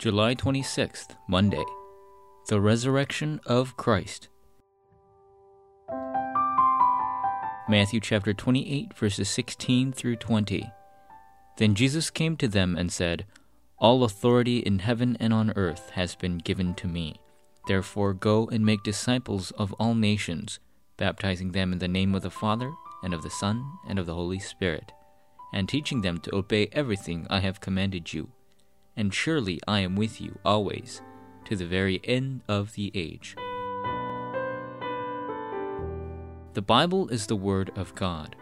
July 26th, Monday. The Resurrection of Christ. Matthew chapter 28, verses 16 through 20. Then Jesus came to them and said, All authority in heaven and on earth has been given to me. Therefore go and make disciples of all nations, baptizing them in the name of the Father, and of the Son, and of the Holy Spirit, and teaching them to obey everything I have commanded you and surely I am with you always, to the very end of the age. The Bible is the Word of God.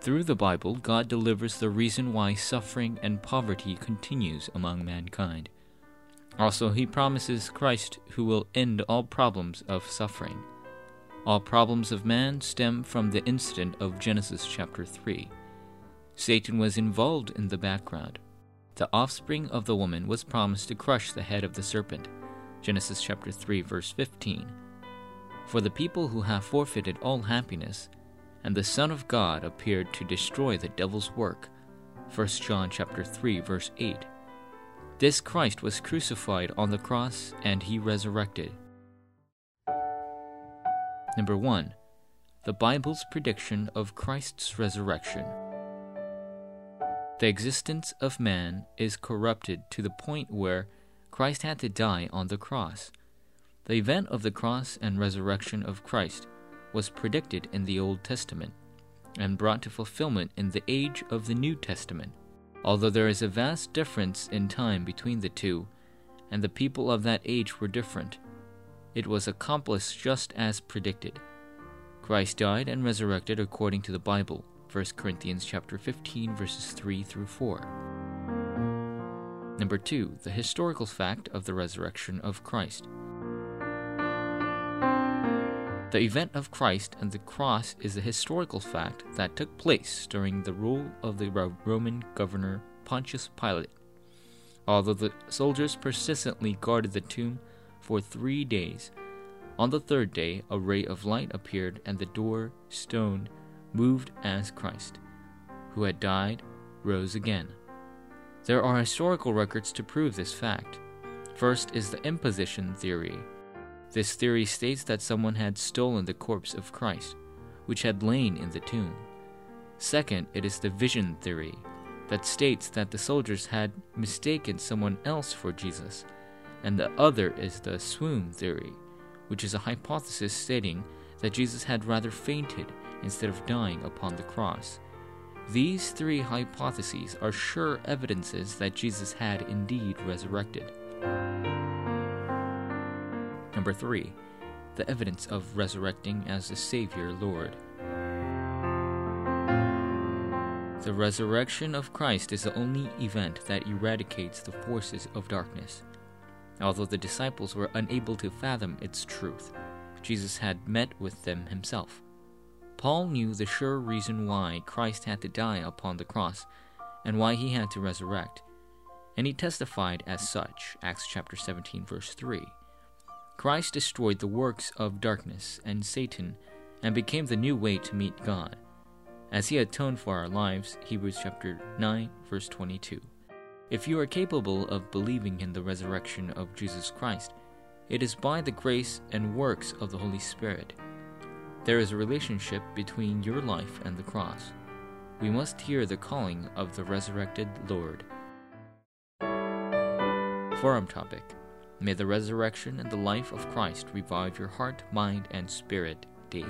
Through the Bible, God delivers the reason why suffering and poverty continues among mankind. Also, He promises Christ who will end all problems of suffering. All problems of man stem from the incident of Genesis chapter 3. Satan was involved in the background, the offspring of the woman was promised to crush the head of the serpent. Genesis chapter 3 verse 15. For the people who have forfeited all happiness, and the Son of God appeared to destroy the devil's work. 1 John chapter 3 verse 8. This Christ was crucified on the cross and he resurrected. Number 1. The Bible's prediction of Christ's resurrection. The existence of man is corrupted to the point where Christ had to die on the cross. The event of the cross and resurrection of Christ was predicted in the Old Testament and brought to fulfillment in the age of the New Testament. Although there is a vast difference in time between the two, and the people of that age were different, it was accomplished just as predicted. Christ died and resurrected according to the Bible 1 Corinthians chapter 15 verses 3 through 4. Number 2, the historical fact of the resurrection of Christ. The event of Christ and the cross is a historical fact that took place during the rule of the Roman governor Pontius Pilate. Although the soldiers persistently guarded the tomb for three days, on the third day a ray of light appeared and the door, stone, moved as Christ, who had died, rose again. There are historical records to prove this fact. First is the imposition theory. This theory states that someone had stolen the corpse of Christ, which had lain in the tomb. Second, it is the vision theory that states that the soldiers had mistaken someone else for Jesus. And the other is the swoon theory, which is a hypothesis stating that Jesus had rather fainted instead of dying upon the cross. These three hypotheses are sure evidences that Jesus had indeed resurrected. Number 3. The evidence of resurrecting as the Savior Lord. The resurrection of Christ is the only event that eradicates the forces of darkness. Although the disciples were unable to fathom its truth, Jesus had met with them himself. Paul knew the sure reason why Christ had to die upon the cross and why he had to resurrect, and he testified as such. Acts chapter 17 verse 3. Christ destroyed the works of darkness and Satan and became the new way to meet God. As he atoned for our lives, Hebrews chapter 9 verse 22. If you are capable of believing in the resurrection of Jesus Christ, it is by the grace and works of the Holy Spirit. There is a relationship between your life and the cross. We must hear the calling of the resurrected Lord. Forum topic May the resurrection and the life of Christ revive your heart, mind, and spirit daily.